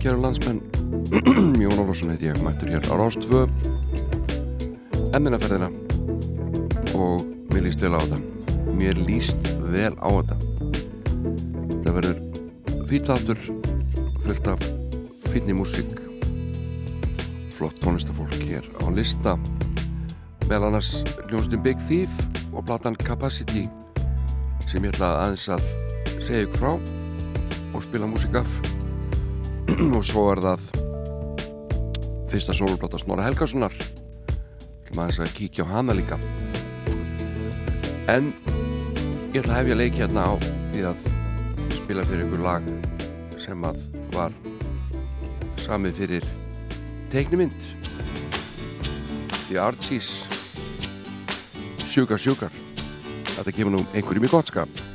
kæru landsmenn. Jón Ólafsson heit ég, mættur hér á Rástvö Emminaferðina. Og mér líst vel á þetta. Mér líst vel á þetta. Það verður fýrþáttur fullt af fínni músík. Flott tónlistafólk hér á lista. Meðal annars hljónstinn Big Thief og platan Capacity sem ég ætla aðeins að segja ykkur frá og spila músík af og svo er það fyrsta soloplata Snorra Helgarssonar til maður að kíkja á hana líka. En ég ætla að hefja leiki hérna á því að spila fyrir ykkur lag sem að var samið fyrir teiknumind The Archies Sugar Sugar þetta kemur nú einhverjum í gottskap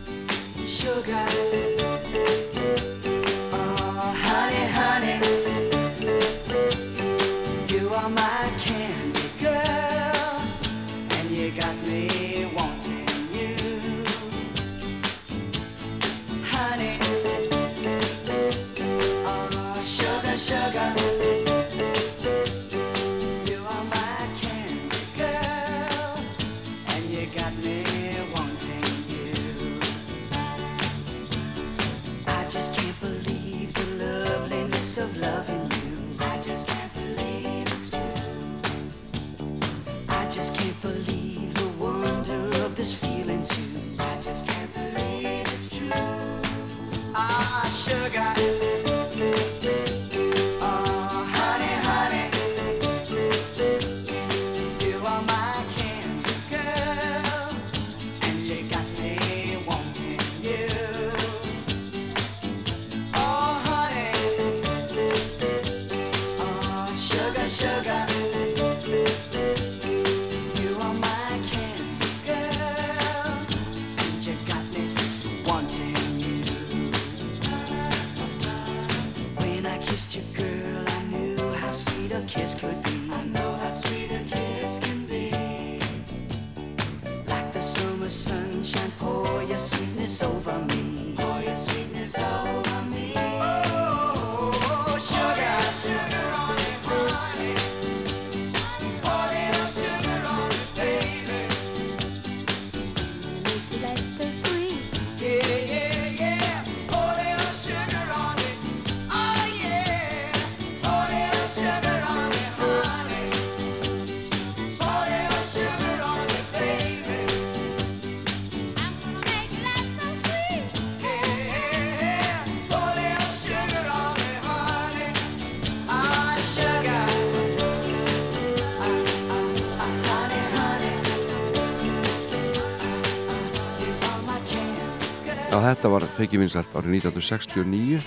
þetta var feikið vinsalt árið 1969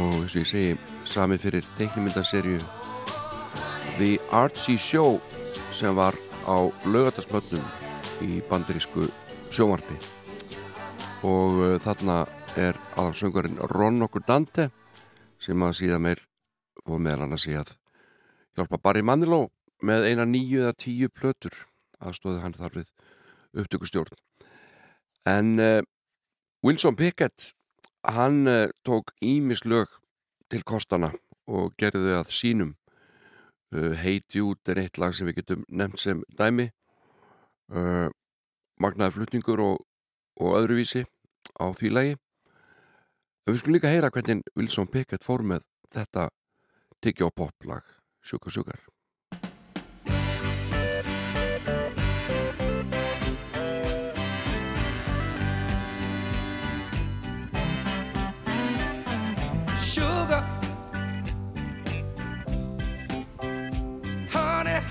og eins og ég segi sami fyrir teiknumyndaserju The Archie Show sem var á lögatarsmöllum í bandirísku sjómarfi og uh, þarna er aðalsöngarinn Ron okkur Dante sem að síðan meir og meðal hann að sé að hjálpa Barry Manilow með eina nýju eða tíu plötur aðstóði hann þar við upptökustjórn. En uh, Wilson Pickett hann uh, tók ímislög til kostana og gerði það sínum. Uh, heiti út er eitt lag sem við getum nefnt sem dæmi. Uh, magnaði flutningur og, og öðruvísi á því lagi. Við skulum líka heyra hvernig Wilson Pickett fór með þetta tyggja og poplag Sugar Sugar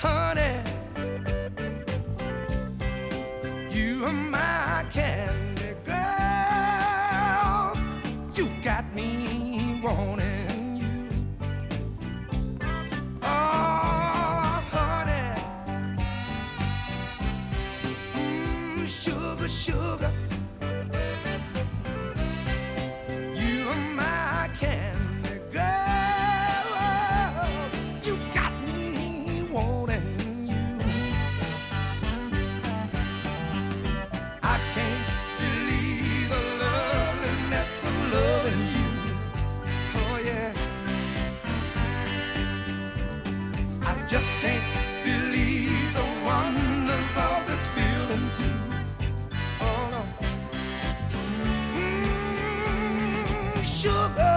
honey. Já,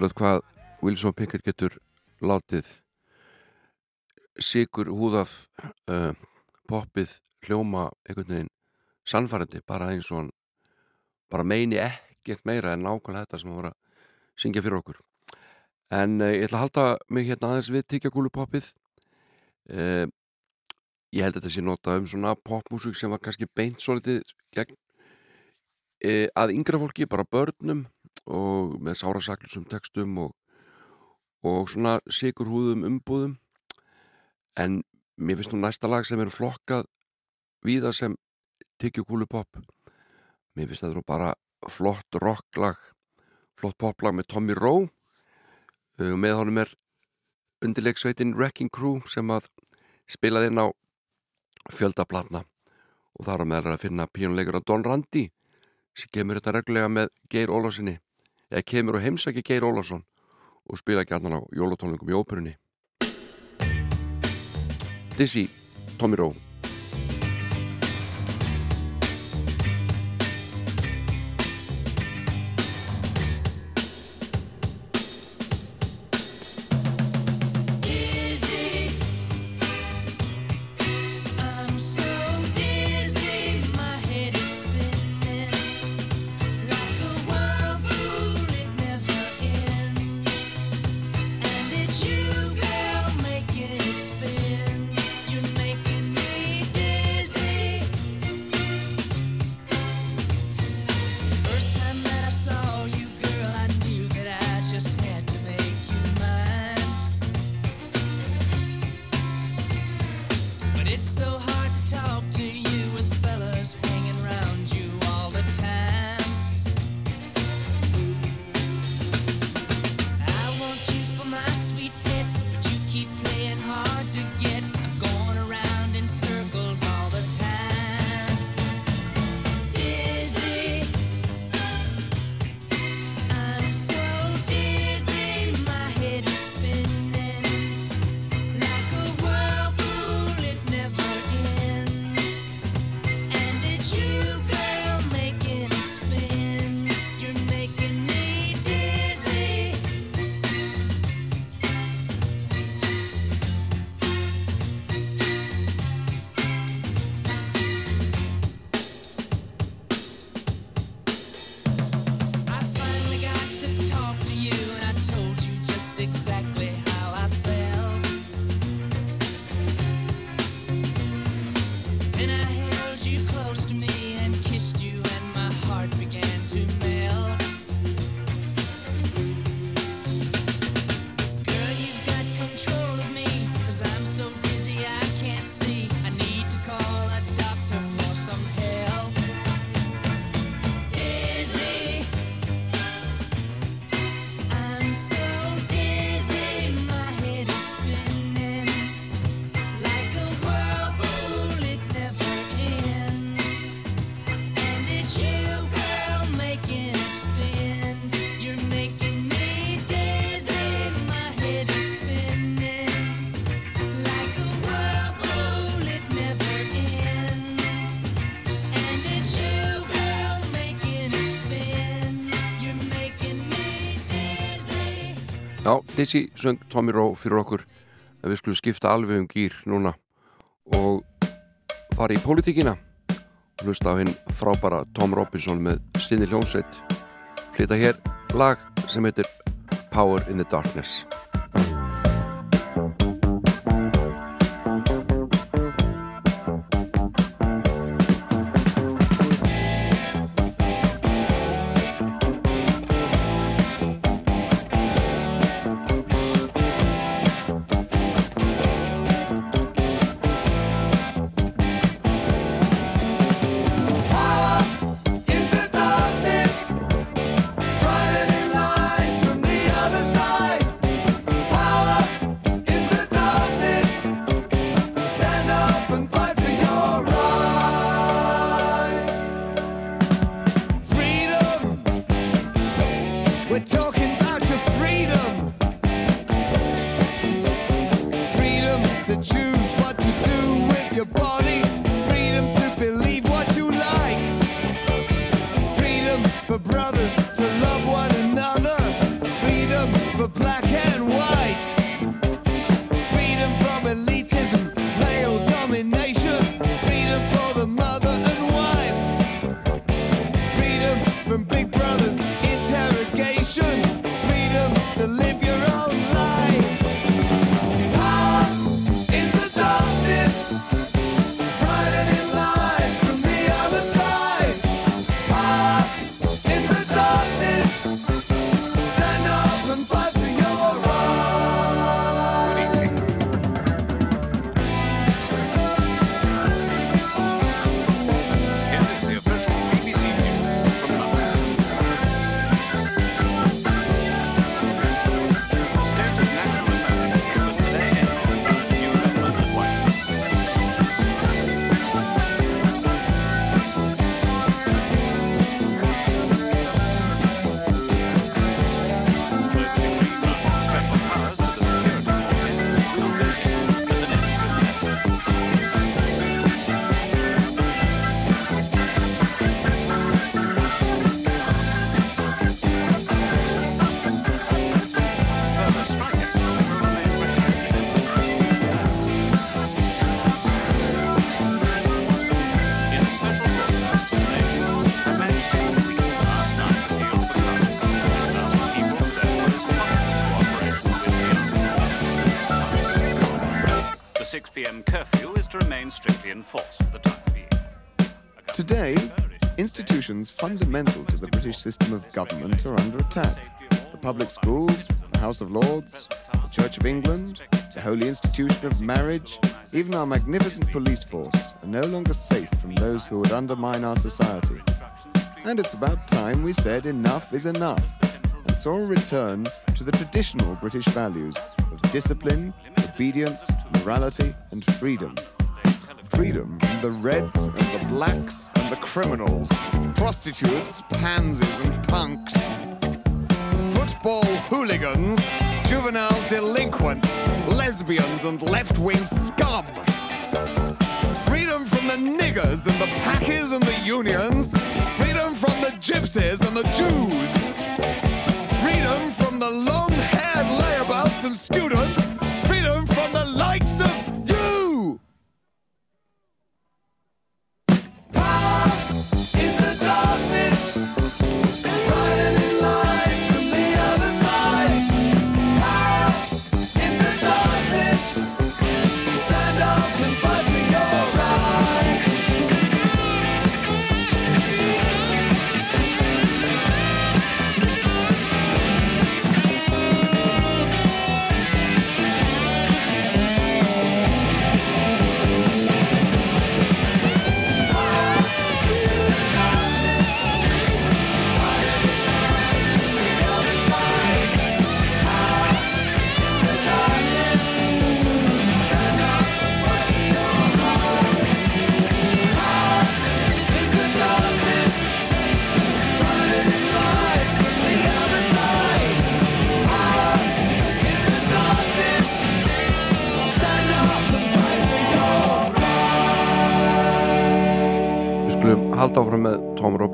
útrúlega hvað Wilson Pickett getur látið sigur húðað uh, poppið hljóma einhvern veginn sannfærandi bara eins og hann bara meini ekkert meira en nákvæmlega þetta sem hann voru að syngja fyrir okkur. En uh, ég ætla að halda mig hérna aðeins við tíkjagúlu poppið uh, ég held að þetta sé nota um svona popmusik sem var kannski beint svolítið gegn að yngra fólki, bara börnum og með sárasaklusum textum og, og svona sigurhúðum umbúðum. En mér finnst nú næsta lag sem er flokkað viða sem Tyggjókúlu pop. Mér finnst það nú bara flott rocklag flott poplag með Tommy Rowe. Uh, með honum er undirleiksveitin Wrecking Crew sem að spilaði inn á fjöldaplatna og þar á meðal að finna pínulegur á Don Randi sem kemur þetta reglulega með Geir Ólásinni eða kemur og heimsækja Geir Ólásson og spila gætnan á jólatónlingum í óperunni. Dizzy, Tommy Rowe Dizzy söng Tommy Rowe fyrir okkur að við skulum skipta alveg um gýr núna og fara í pólitíkina og hlusta á hinn frábara Tom Robinson með sinni hljómsveit. Flytta hér lag sem heitir Power in the Darkness institutions fundamental to the British system of government are under attack. The public schools, the House of Lords, the Church of England, the holy institution of marriage, even our magnificent police force are no longer safe from those who would undermine our society. And it's about time we said enough is enough and saw a return to the traditional British values of discipline, obedience, morality, and freedom. Freedom from the Reds and the Blacks and the criminals, prostitutes, pansies, and punks, football hooligans, juvenile delinquents, lesbians, and left wing scum. Freedom from the niggers and the packers and the unions, freedom from the gypsies and the Jews, freedom from the long haired layabouts and students.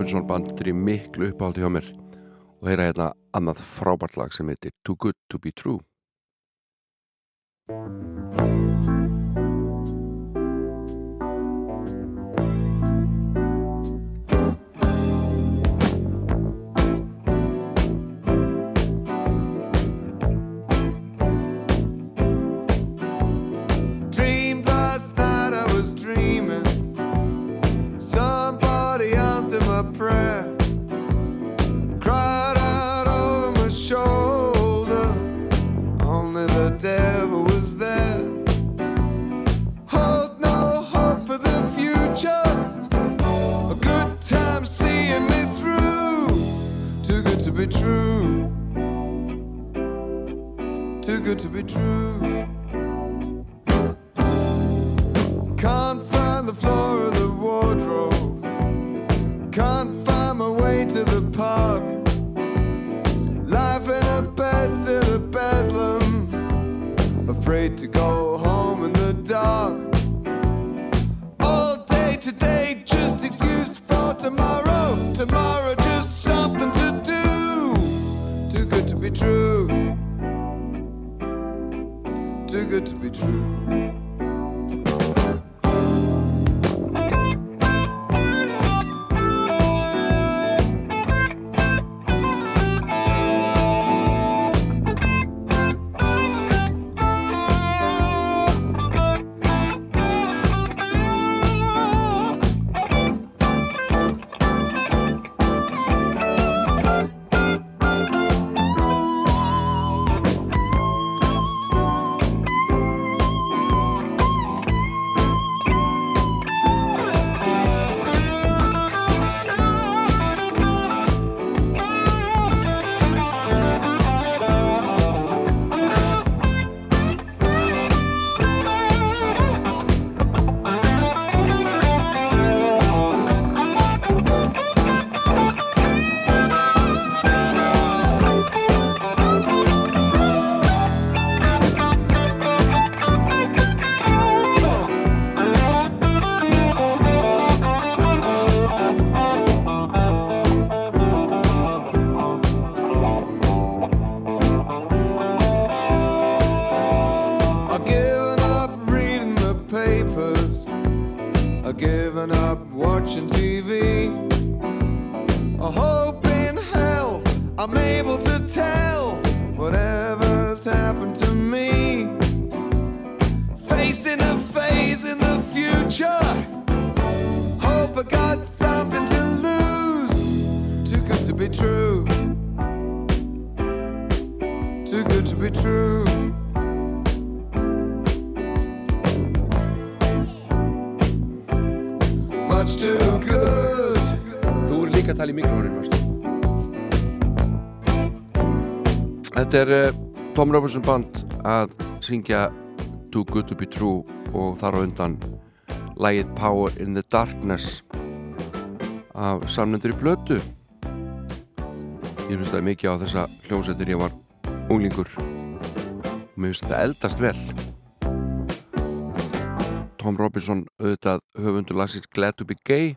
Robinson band er miklu uppáhaldi hjá mér. Og heyra hérna annað frábært lag sem heitir Too Good To Be True good to be true. Can't find the floor of the wardrobe. Can't find my way to the park. Life in a bed's in a bedlam. Afraid to go be true. Too good. To be true. Þetta er uh, Tom Robertson band að syngja Too Good To Be True og þar á undan lægið Power in the Darkness af samnendur í blötu ég finnst það mikið á þessa hljómsættir ég var unglingur mér finnst þetta eldast vel. Tom Robinson auðvitað höfundur lagsins Glad To Be Gay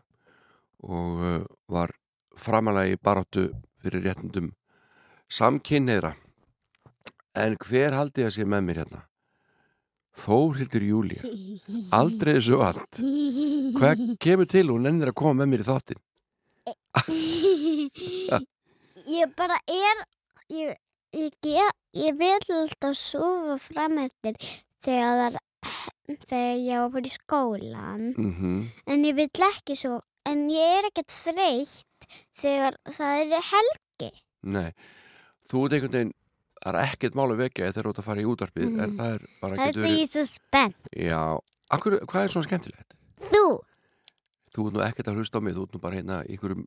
og uh, var framalega í baráttu fyrir réttundum samkynneira En hver haldi að sé með mér hérna? Þórhildur Júlía. Aldrei þessu allt Hvað kemur til? Og nennir að koma með mér í þáttin? Ég bara er Ég, ég, ég, ég vil alltaf sofa fram eftir þegar, þegar ég vera í skólan mm -hmm. en ég vil ekki svo en ég er ekkert þreytt þegar það er helgi. Nei, þú ert einhvern veginn það er ekkert mál að vekja þegar þú ert að fara í útvarpið mm. en það er bara Það er því svo spennt. Já, Akkur, hvað er svona skemmtilegt? Þú. Þú ert nú ekkert að hlusta á mig, þú ert nú bara hérna ykkurum,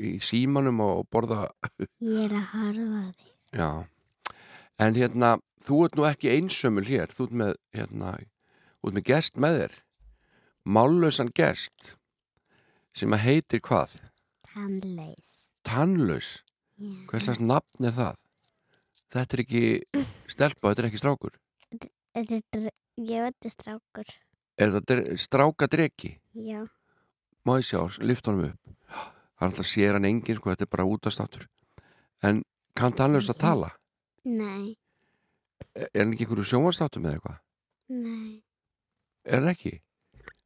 í símanum og borða Ég er að harfa þig Já, en hérna þú ert nú ekki einsömmul hér þú ert með, hérna, ert með gest með þér. Mállausan gest sem að heitir hvað? Tannlaus. Tannlaus? Hvers nafn er það? Þetta er ekki stelpa, þetta er ekki strákur. Þetta er, ég veit þetta er strákur. Er þetta strákadreki? Já. Má ég sjá, lift honum upp. Það er alltaf sér hann engin, sko, þetta er bara útastáttur En kann tannlaus að tala? Nei, Er er hann ekki einhverju sjónvarstáttum eða eitthvað? nei. Er hann ekki?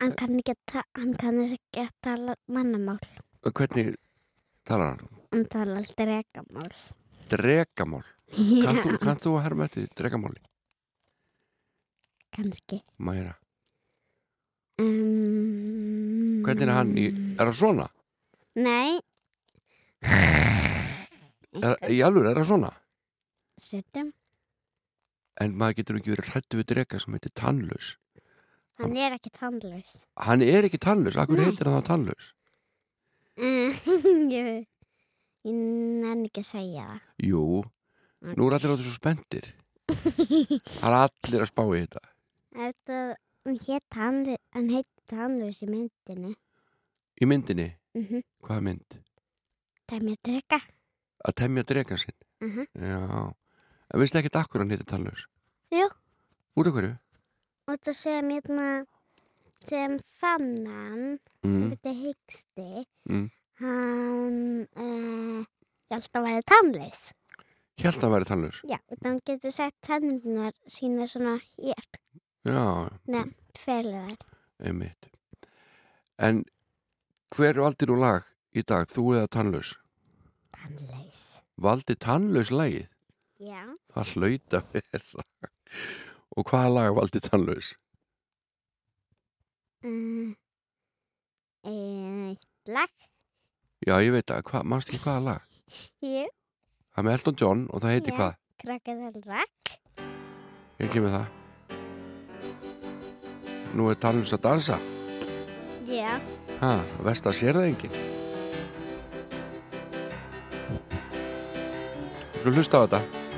Hann kann ekki að, hann tala mannamál. Hvernig talar hann? Hann tala rekamál. Dregamál. Kann þú, kann þú að herma eftir dregamáli? Kannski. Mæra. Um, Hvernig er hann í, er hann svona? Nei. Er, í alveg er hann svona? Setjum. En maður getur ekki verið hrættu við drega sem heitir tannlaus. Hann er ekki tannlaus. Hann er ekki tannlaus, akkur Nei. heitir hann þá tannlaus? ég, ég nenni ekki að segja það. Jú, nú er allir á þessu spendir. Það er allir að spá í þetta. Þetta, hann heit tannlaus, í myndinni. Í myndinni, Mm -hmm. hvaða mynd? Það er mér drega. Að temja dregan sinn. Mhm. Já, en veistu ekki akkur hann heitir tannlaus? Jú. Út af hverju? Og það sem hérna, sem fann hann, Mm, þetta hyggsti, mm. hann, uh, ég held að væri tannlaus. Hjælt að væri tannlaus. Já, hann getur sett tennirnar sína svona hér, Já, nefnt feliðar. einmitt. En hver valdi nú lag í dag, þú eða tannlaus? Tannlaus. Valdi tannlaus lagið? Já. Það hlaut að vera. Og hvaða lag valdi tannlaus? Uh, eitt lag. Já, ég veit það. Hva, Manst ekki hvaða lag? Jú. Það er með Elton John og það heitir Já. hvað? Krakkaðar lag. Ég kemur það. Nú er tannlaus að dansa. Já. Ha, vest að sér það enginn. Þú hlusta á þetta.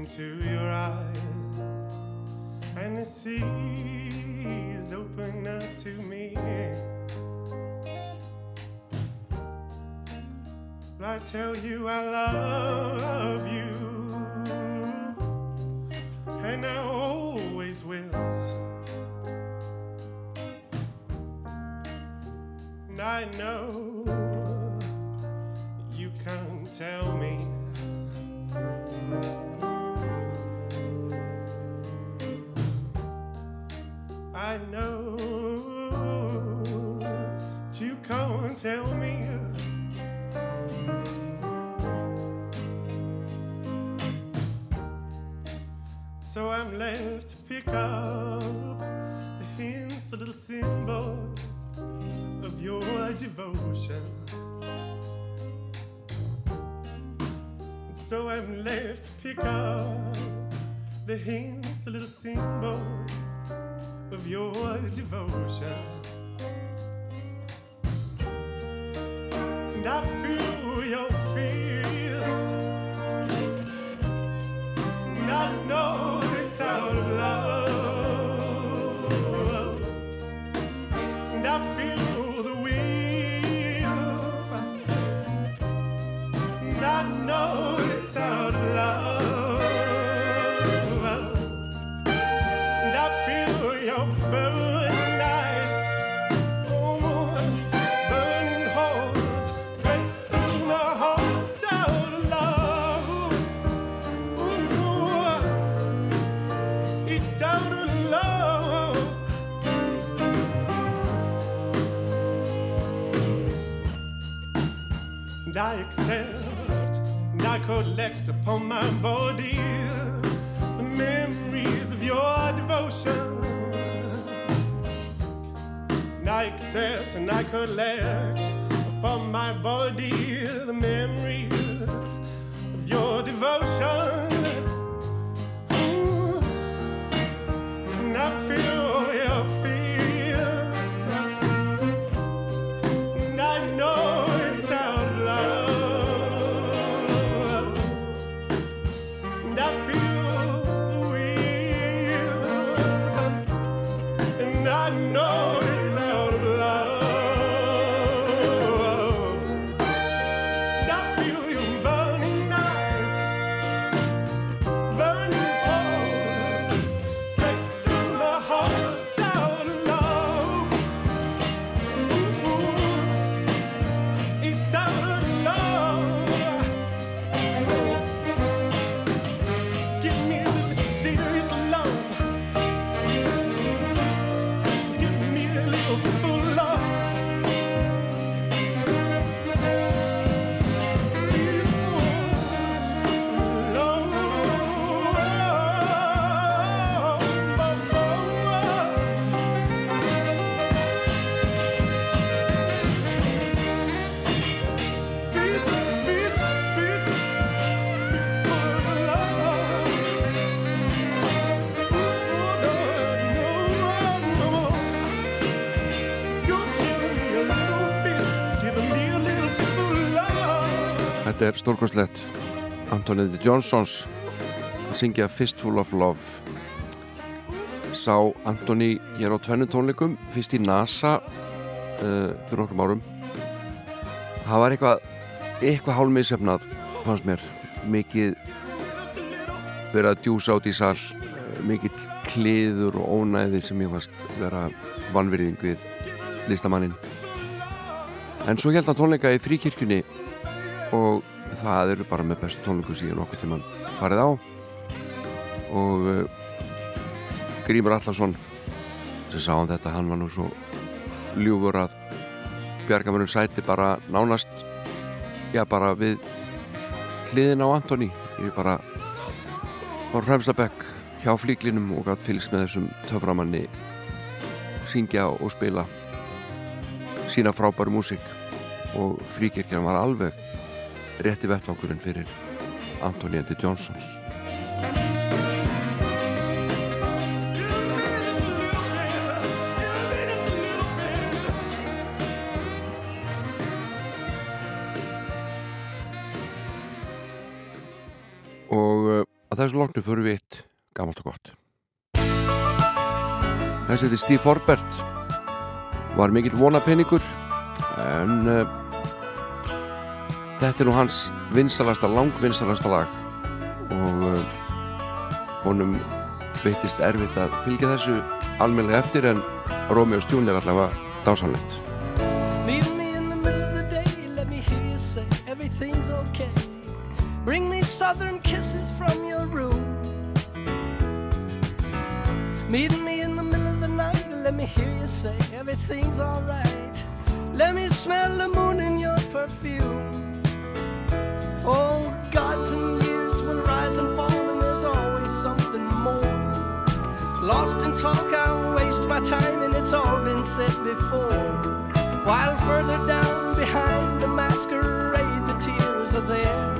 into your eyes, and the seas open up to me. But I tell you, I love. hand. I accept and I collect upon my body the memories of your devotion. And I accept and I collect upon my body the memories. Þetta er stórkvæmslegt Antoniði Jónsons að syngja Fistful of Love. Sá Antoni hér á tvennutónleikum fyrst í NASA uh, fyrir okkur árum. Það var eitthvað eitthvað hálmið sefnað fannst mér. Mikið verið að djúsa át í sall eh, mikið kliður og ónæði sem ég fannst vera vanverðing við listamannin en svo held hann tónleika í fríkirkjunni og það eru bara með bestu tónleikum síðan okkur tíman farið á. Og uh, Grímur Allarsson sem sá hann þetta, hann var nú svo ljúfur að Bjargamörnum sæti bara nánast já bara við hliðin á Antoni ég bara var fremstabekk hjá flíklinum og gætt fylgst með þessum töframanni syngja og spila sína frábæru músik og fríkirkjan var alveg rétti vettvangurinn fyrir Antoni Endi Johnsons og uh, að þessu loknu fyrir við eitt gammalt og gott. Þessi þetta Steve Forbert. Var mikill vonapenningur en uh, þetta er nú hans vinsalasta, langvinsalasta lag. Og uh, honum veittist erfitt að fylgja þessu almennilega eftir en Rómi og Stjún er allavega dásanlegt it's all been said before. While further down behind the masquerade, the tears are there.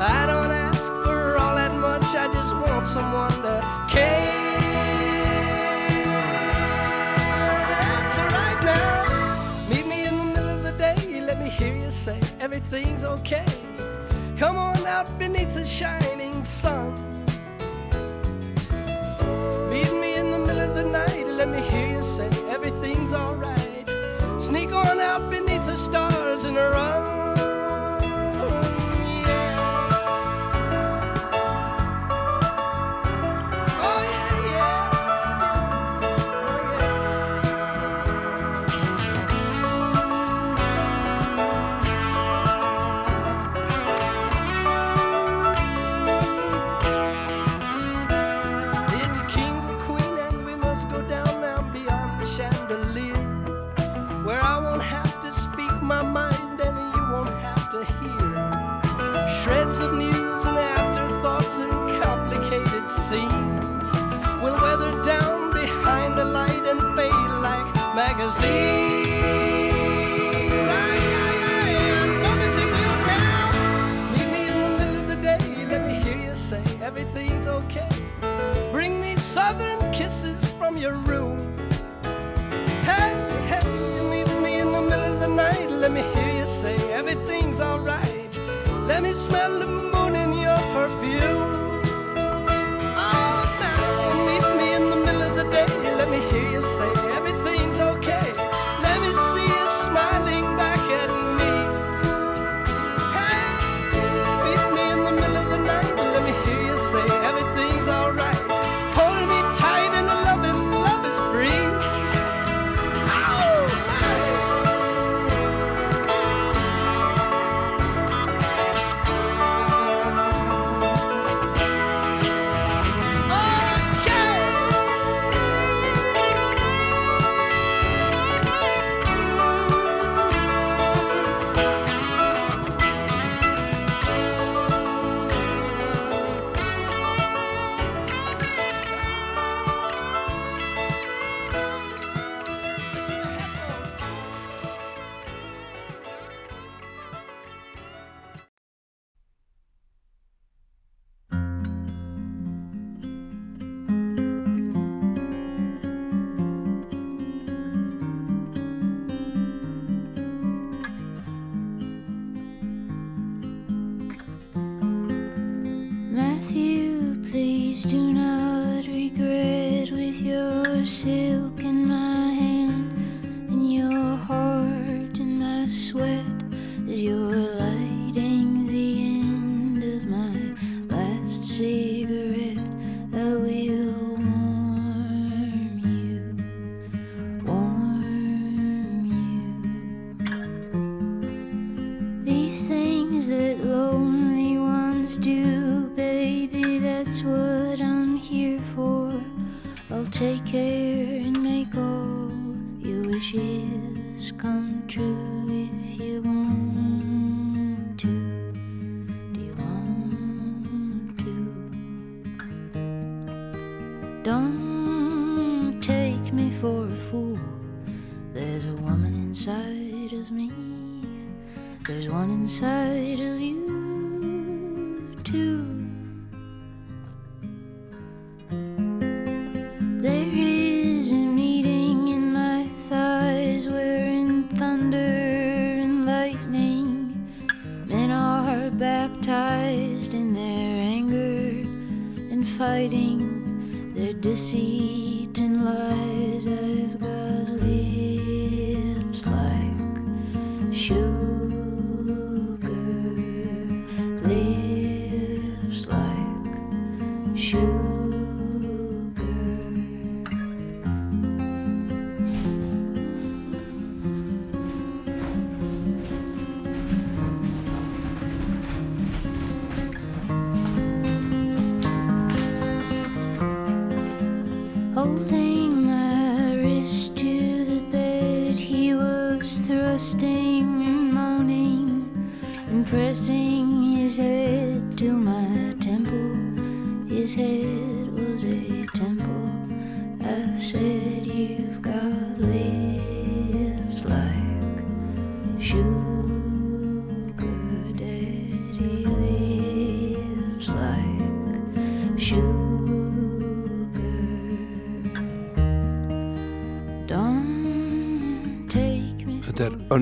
I don't ask for all that much, I just want someone to care. That's alright now. Meet me in the middle of the day, let me hear you say everything's okay. Come on out beneath the shining sun. Everything's alright. Sneak on out beneath the stars and run. Smell the moon in your perfume. used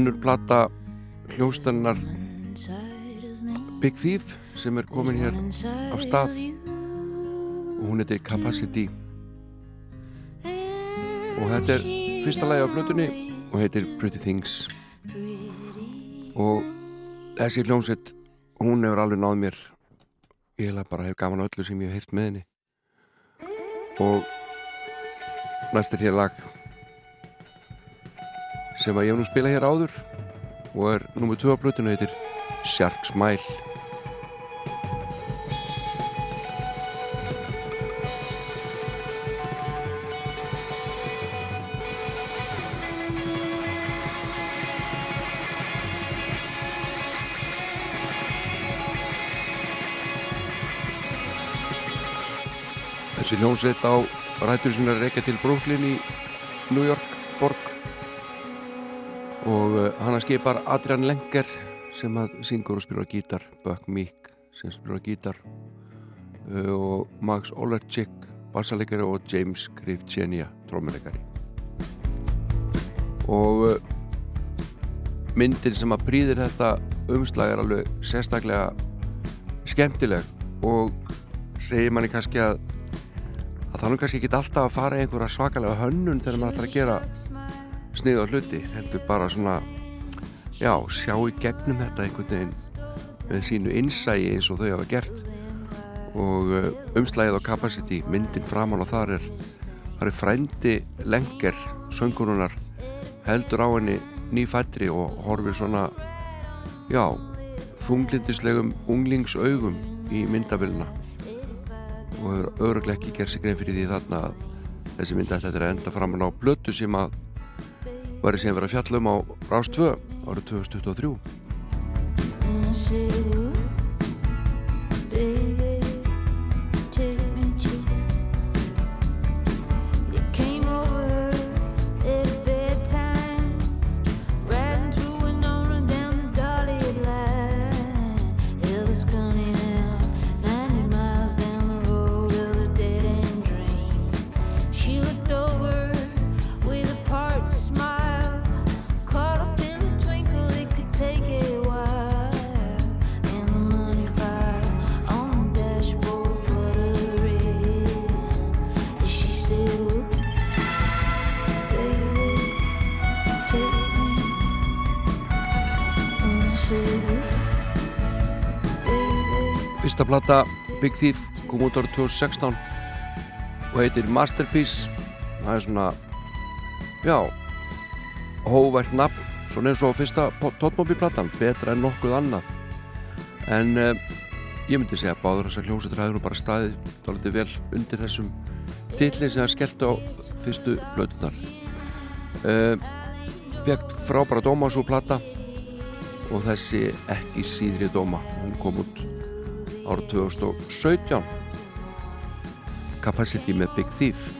önnur plata hljóstannar Big Thief sem er komin hér á stað. Og hún heitir Capacity. Og þetta er fyrsta lagi á blötunni og heitir Pretty Things. Og þessi hljómsveit hún hefur alveg náð mér. Ég hef bara hef gaman öllu sem ég hef heyrt með henni. Og næst er hér lag sem að ég hef nú spilað hér áður og er nummið 2 á blötunni heitir Shark Smile. Þessi hljónsveit á rættur sinna reykja til Brooklyn í New York borg og uh, hana skipar Adrian Lenger sem að syngur og spyrir á gítar Buck Meek sem spyrir á gítar uh, og Max Olerchik bassalegari og James Krivtsenia trómulegari og uh, myndin sem að prýðir þetta umslag er alveg sérstaklega skemmtileg og segir manni kannski að að nú kannski ekki alltaf að fara einhverja svakalega hönnun þegar maður ætlar að gera snið á hluti heldur bara svona já, sjá í gegnum þetta einhvern veginn með sínu innsægi eins og þau hafa gert. Og uh, umslægið á Capacity myndin framan og þar er þar er frændi lengur söngurunar heldur á henni nýfættri og horfir svona já, þunglindislegum unglingsaugum í myndavillina og hefur öruglega ekki gerð sig grein fyrir því þarna að þessi myndi ætla þetta að enda framan á blötu sem að var sem verið að fjalla um á Rás 2 árið 2023 Fyrsta plata Big Thief kom út árið 2016 og heitir Masterpiece. Það er svona já hóvært nafn svona eins og fyrsta tóttmóbiplatan betra en nokkuð annað. En uh, ég myndi segja að báður þessar hljómsveitur hefur nú bara staðið dálítið vel undir þessum titli sem það skellti á fyrstu blötunar uh, fekk frábæra dóma á svo plata og þessi ekki síðri dóma hún kom út árið 2017 Capacity með Big Thief.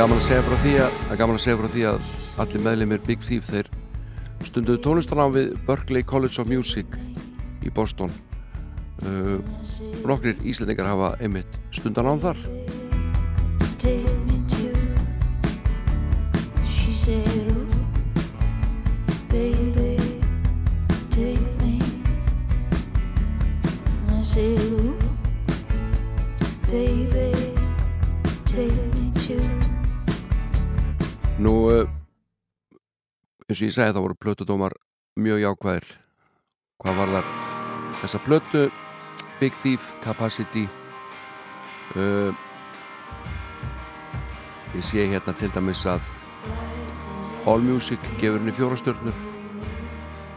Gaman að segja frá því að, að segja frá því að allir meðlumir Big Thief þeir stunduðu tónlistarnám við Berklee College of Music í Boston uh, nokkrir íslendingar hafa einmitt stundanám þar Take me to. She said, "Ooh, baby, take me." I said, eins og ég segi það voru plötudómar mjög jákvæðir hvað var þar þessa plötu Big Thief Capacity uh, ég sé hérna til dæmis að Allmusic gefur henni fjórastjörnur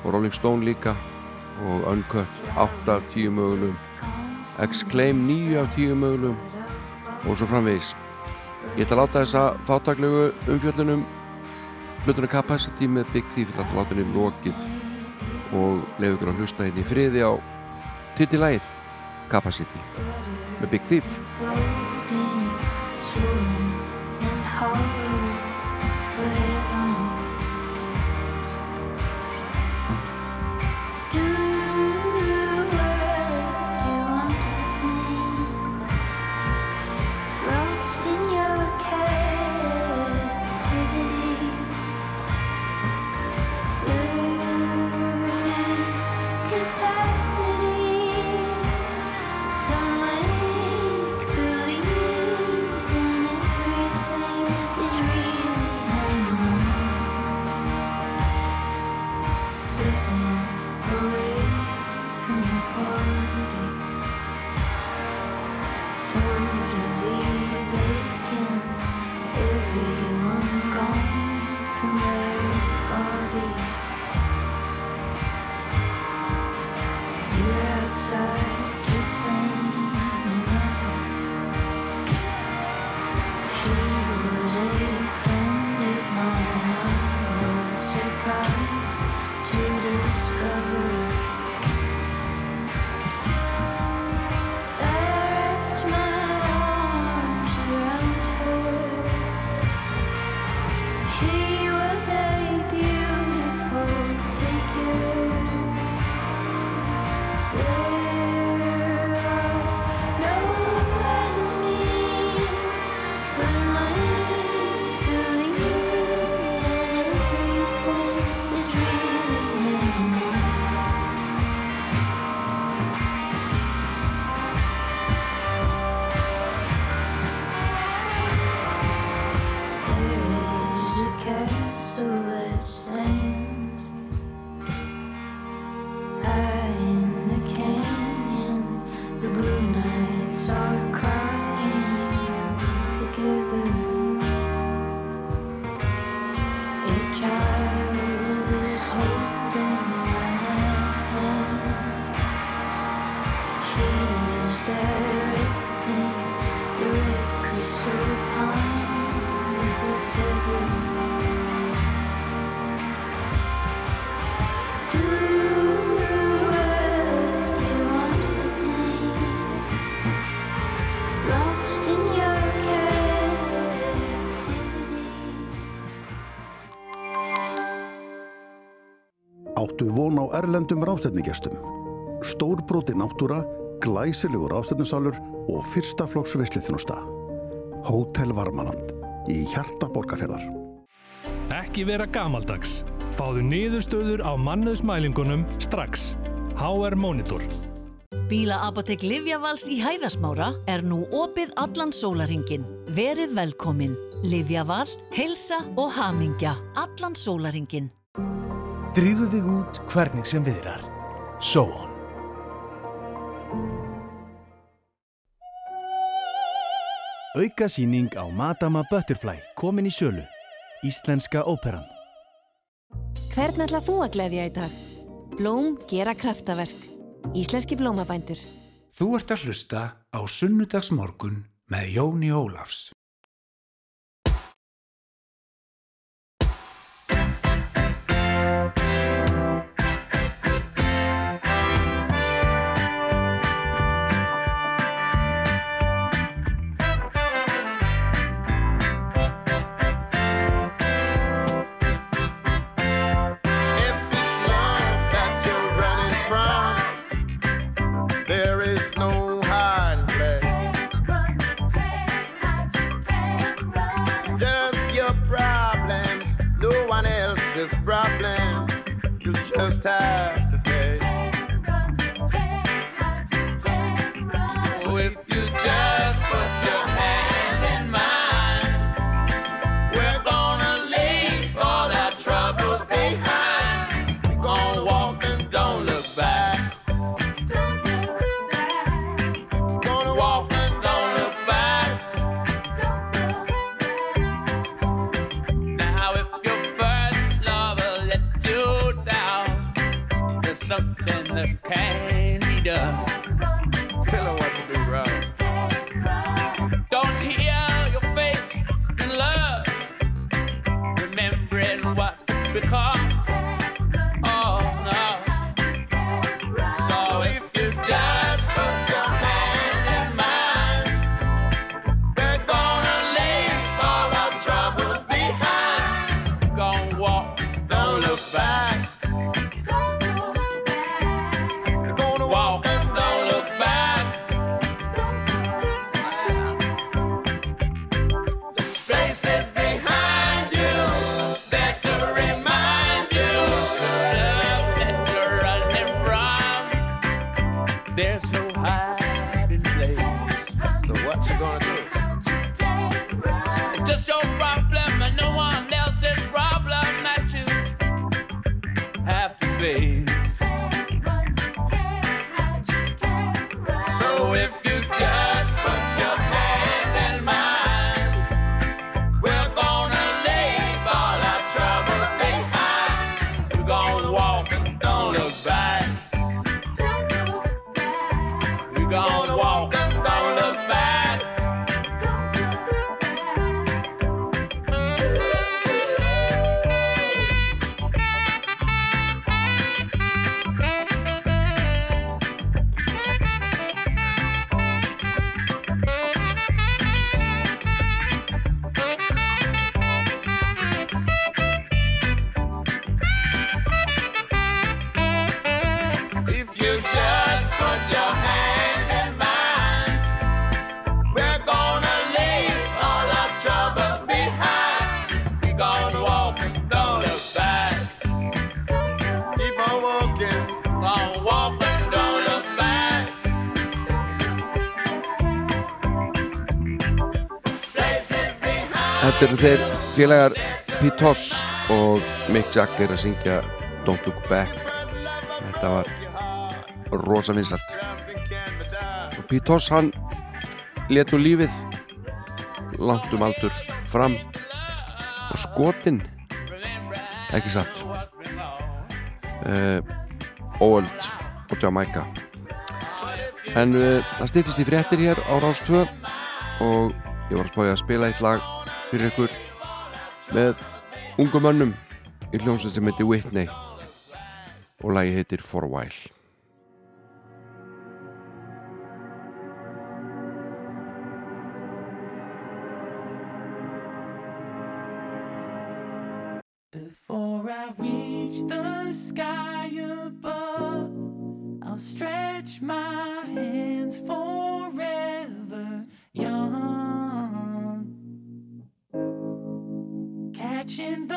og Rolling Stone líka og Uncut 8 af 10 mögulegum Exclaim 9 af 10 mögulegum og svo framvegis. Ég ætla að láta þessa fátaklegu umfjöllunum plötuna Capacity með Big Thief láta henni lokið. Og leiði ykkur að hlusta henni í friði á titilægið Capacity með Big Thief Áttu von á erlendum rástefnigestum. Stórbróti náttúra, glæsilegur rástefnisalur og fyrsta flokks veisliþjónusta. Hótel Varmaland í hjarta borgarferðar. Ekki vera gamaldags. Fáðu niðurstöður á mannöðsmælingunum strax. HR Monitor. Bílaapotek Livjavals í Hæðasmára er nú opið allan sólaringin. Verið velkomin. Livjaval, heilsa og hamingja allan sólaringin. Dríðu þig út hvernig sem viðrar. So on. Aukasýning á Madama Butterfly komin í sjölu. Íslenska óperan. Hvern ætla þú að gleyðja í dag? Blóm gera kraftaverk. Íslenski blómabændur. Þú ert að hlusta á sunnudagsmorgun með Jóni Ólafs. time. félagar Pete Toss og Mick Jagger að syngja Don't Look Back. Þetta var rosa vinsalt og Pete Toss hann let nú lífið langt um aldur fram. Og skotin ekki satt. Eh, uh, óöld og Jamaica. En uh, það stýttist í fréttir hér á Ráðstvö og ég var að spája að spila eitt lag fyrir ykkur með ungum önnum í hljómsveit sem heitir Whitney. Og lagi heitir For a While. Before I reach the sky watching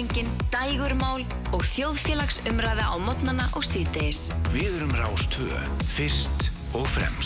Morgunvaktin, Dægurmál og þjóðfélagsumræða á modnana og síðdeis. Við erum Rástvö, fyrst og fremst.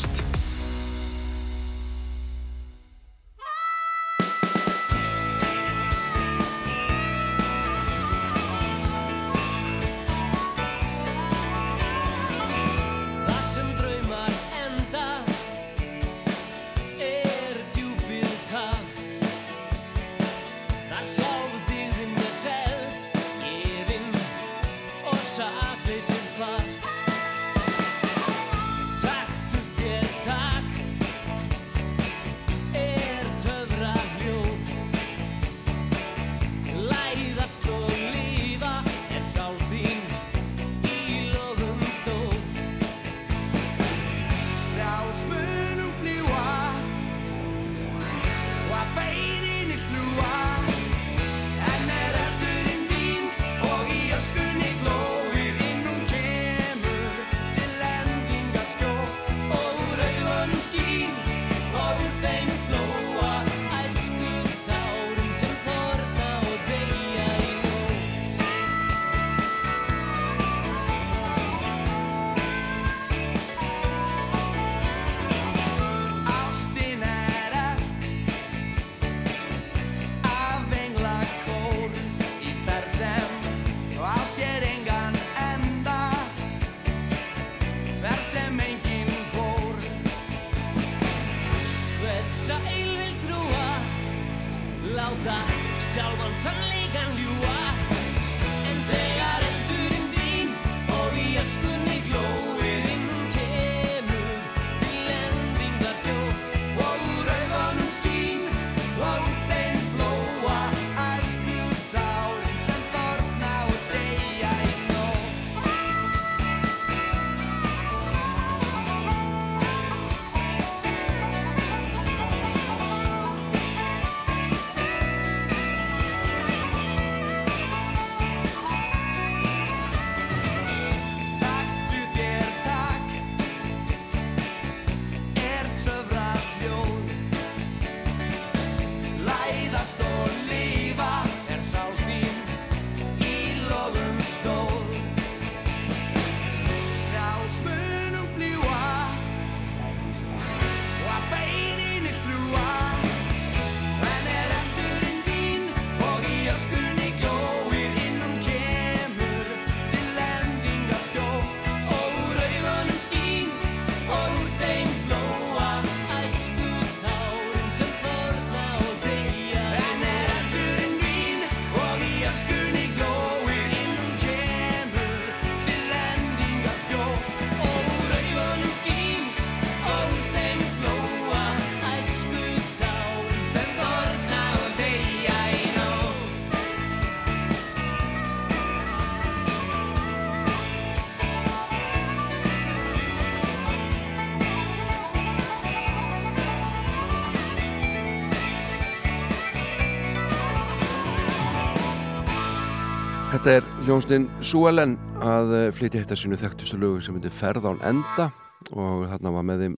Hljónstinn Suelen að eh, flytja þetta sínu þekktustu lögu sem heitir Ferð án enda. Og þarna var með þeim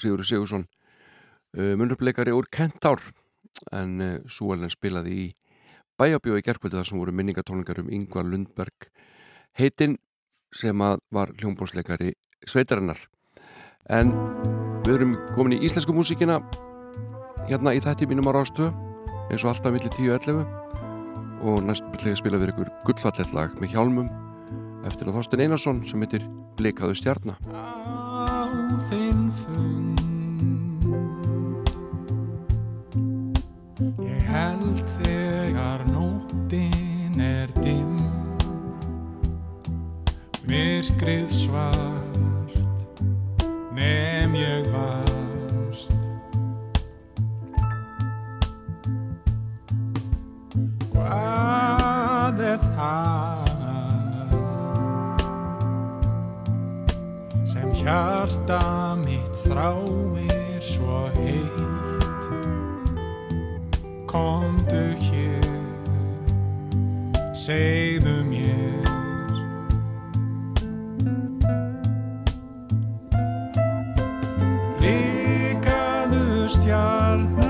Sigurður Sigursson uh, munurleikari úr Kentár en uh, Suelen spilaði í bæjabjói gerkvöldu þar sem voru minningatónlingar um Ingvar Lundberg heitinn sem að var hljónbónsleikari sveitarinnar. En við erum komin í íslensku músíkina hérna í þætti mínum á Rástöð eins og alltaf millir 10-11 og næst vil ég spila við ykkur gullfallet lag með hjálmum eftir að Þorsten Einarsson sem heitir Blikaðu stjarna. Á þinn fund. Ég held þegar nóttin er dimm. Myrkrið svart Nefn ég varst Hvað er það sem hjarta mitt þráir svo heitt? Komdu hér, segðu mér. Blikaðu stjarna,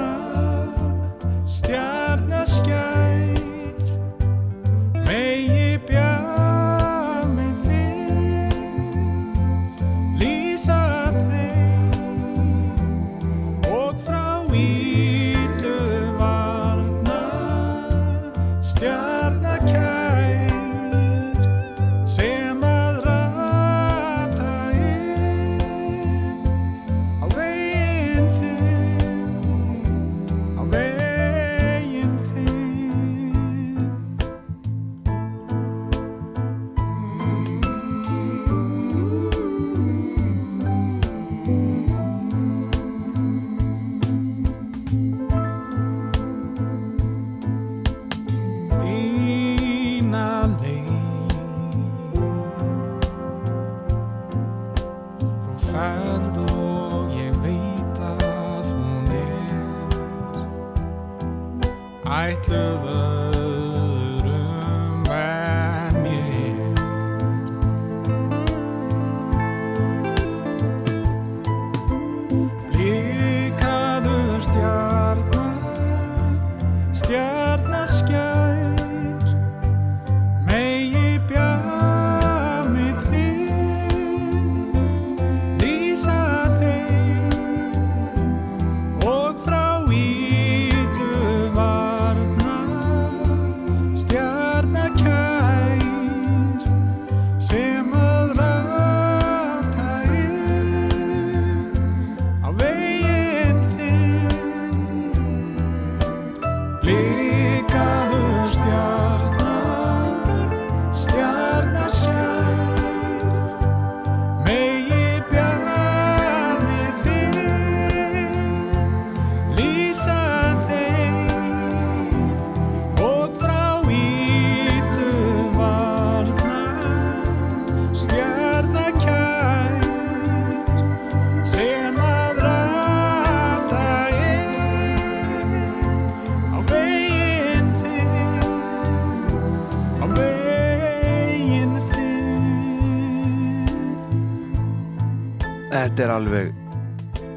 Þetta er alveg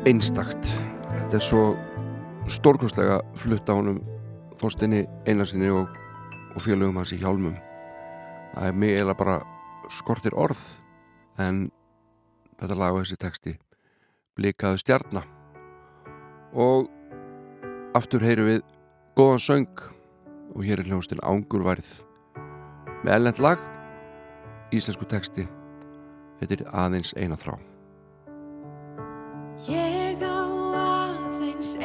einstakt. Þetta er svo stórkostlega flutt á honum Þorstinni Einarsinni og, og félögum hans í hjálmum. Það er mig eiginlega bara skortir orð en þetta lag og þessi texti blikaðu stjarna. Og aftur heyrum við góðan söng og hér er hljónstinn Ángurværið með ellend lag íslensku texti. Þetta er aðeins eina þrá Ég á aðeins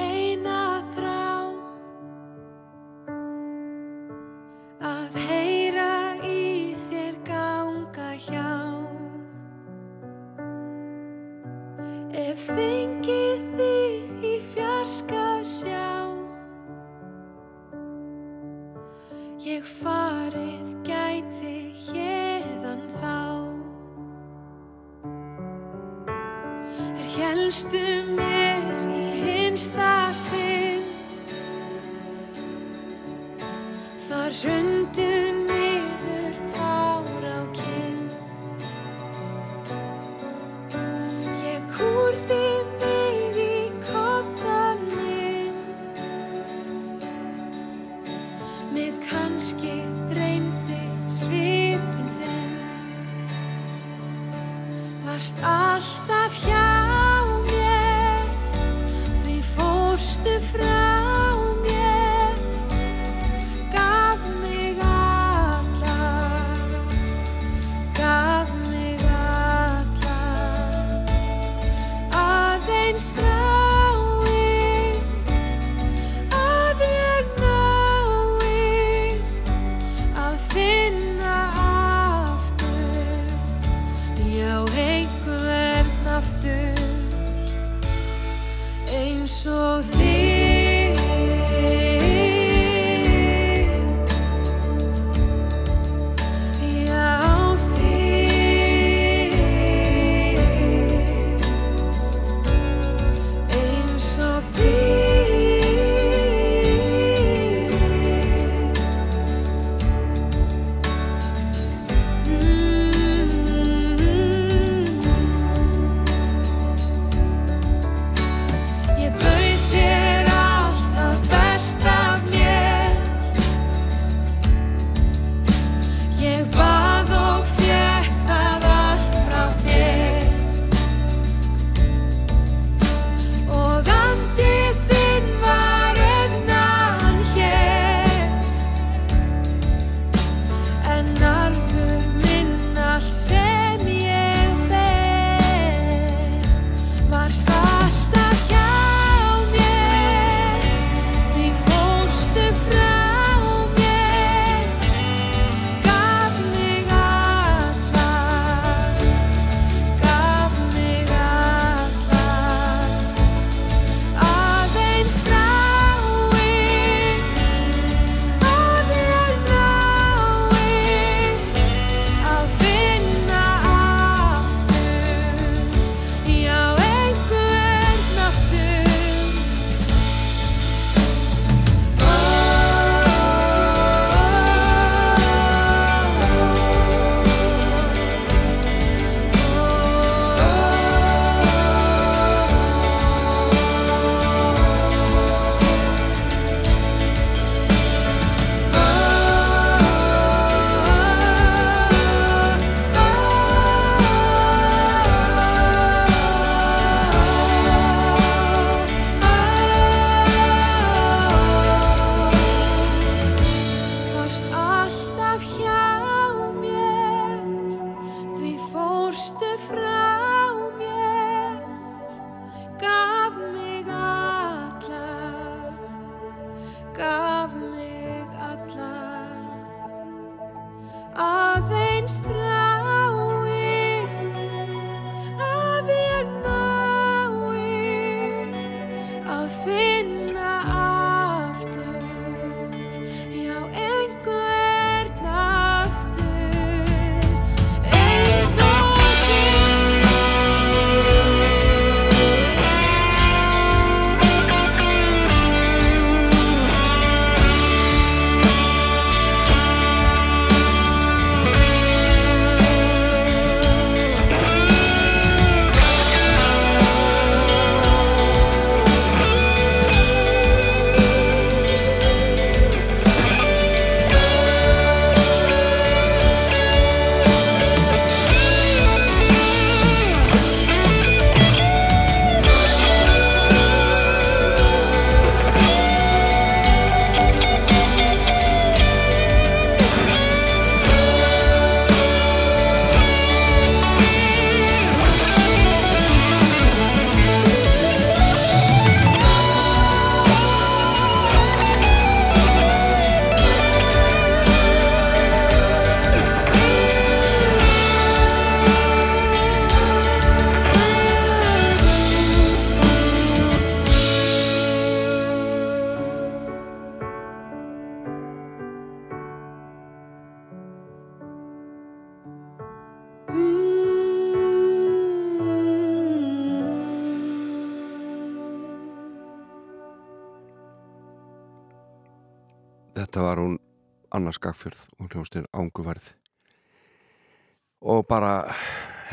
helstu mér í hinsta sinn. Þar rundu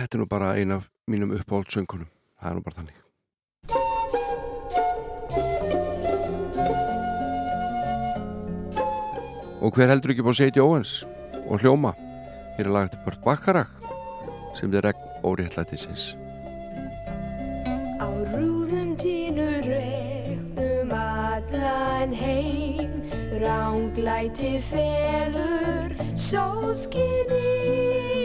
þetta er nú bara eina af mínum uppáhald söngunum það er nú bara þannig. Og hver heldur ekki búin að setja óhans og hljóma? Hér er lagið til Börn Bakkarag sem þið regn óriðallætisins Á rúðum tínu regnum allan heim ránglæti felur sóskinni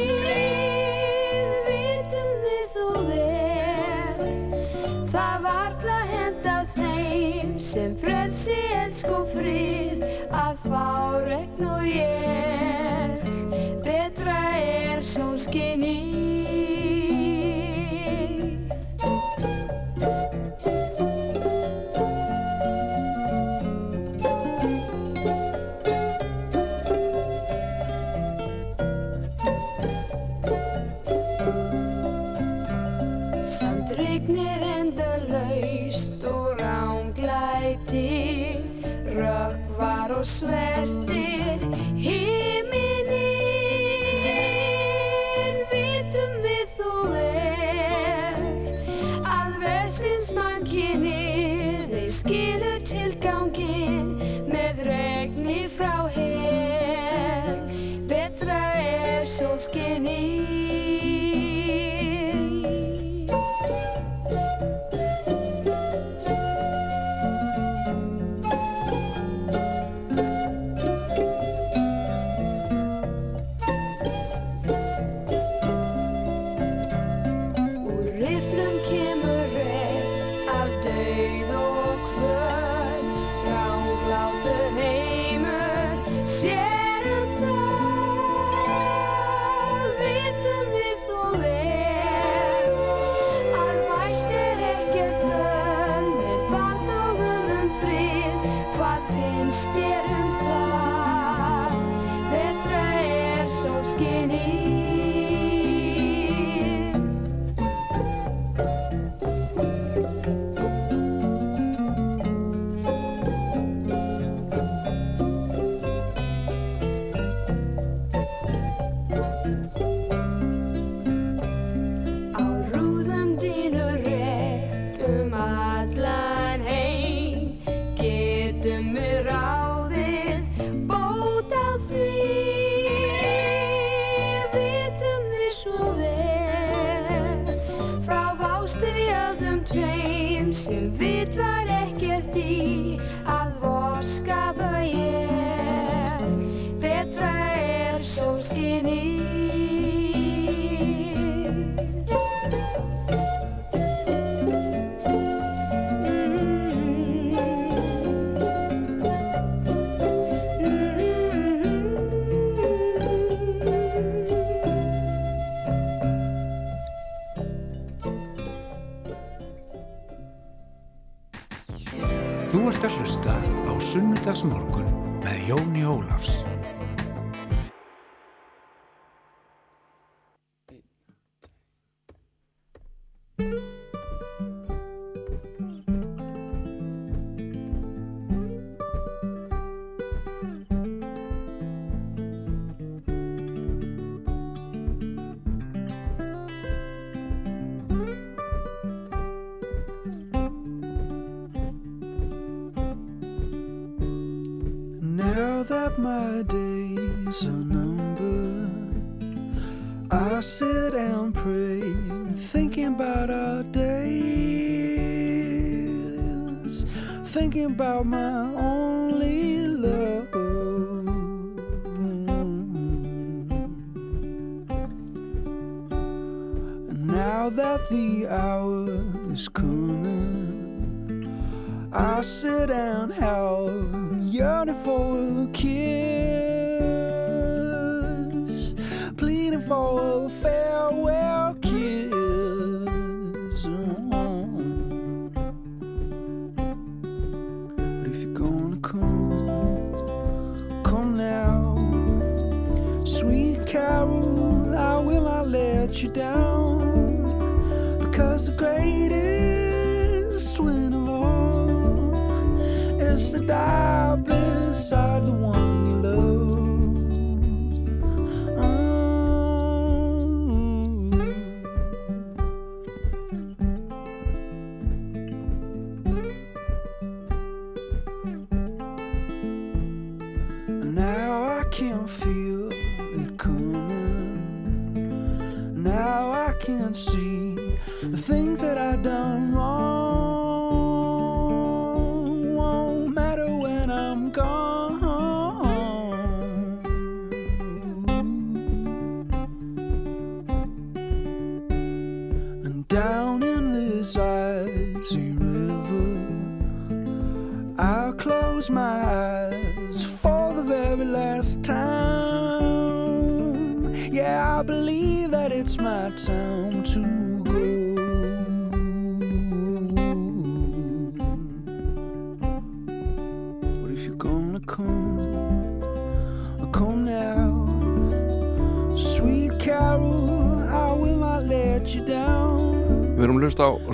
sem frelsi, elsk og frið að fá regn og ég betra er sólskinni og svert.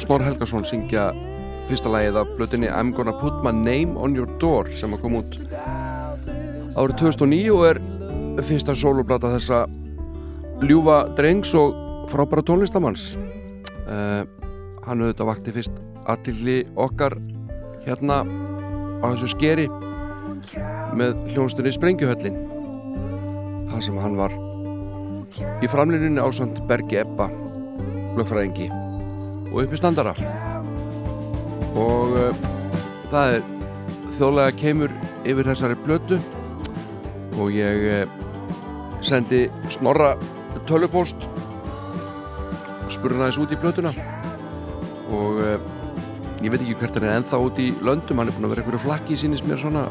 Snorr Helgason syngja fyrsta lagið af blötinni I'm Gonna Put My Name On Your Door sem að koma út árið 2009 og er fyrsta soloplata þessa ljúfa drengs og frábæra tónlistamanns uh, hann auðvitað vakti fyrst aðtilli okkar hérna á þessu skeri með hljónstunni Sprengjuhöllin það sem hann var í framlýninni ásand Bergi Ebba lögfræðingi og uppi standara og uh, það er þjóðlega keimur yfir þessari blötu og ég uh, sendi snorra tölupóst spurði hann aðeins út í blötuna og uh, ég veit ekki hvert hann er ennþá út í löndum. Hann er búin að vera einhverju flakki sínist mér svona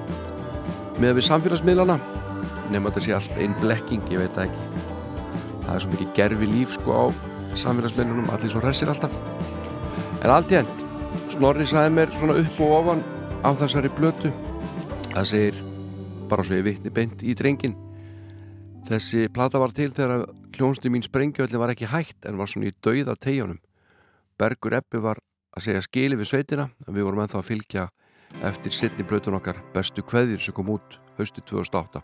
með við samfélagsmiðlana. Nema þetta sé allt einn blekking, ég veit ekki. Það er svo mikið gerfi líf sko á samfélagsmiðlunum, allir svo hressir alltaf en allt í end Snorri sagði mér svona upp og ofan á þessari blötu það segir bara svo ég vitni beint í drengin þessi plata var til þegar hljónstu mín sprengjöldin var ekki hægt en var svona í dauða tegjónum Bergur Ebbi var að segja skili við sveitina en við vorum ennþá að fylgja eftir sittni blötun okkar bestu kveðir sem kom út haustu 2008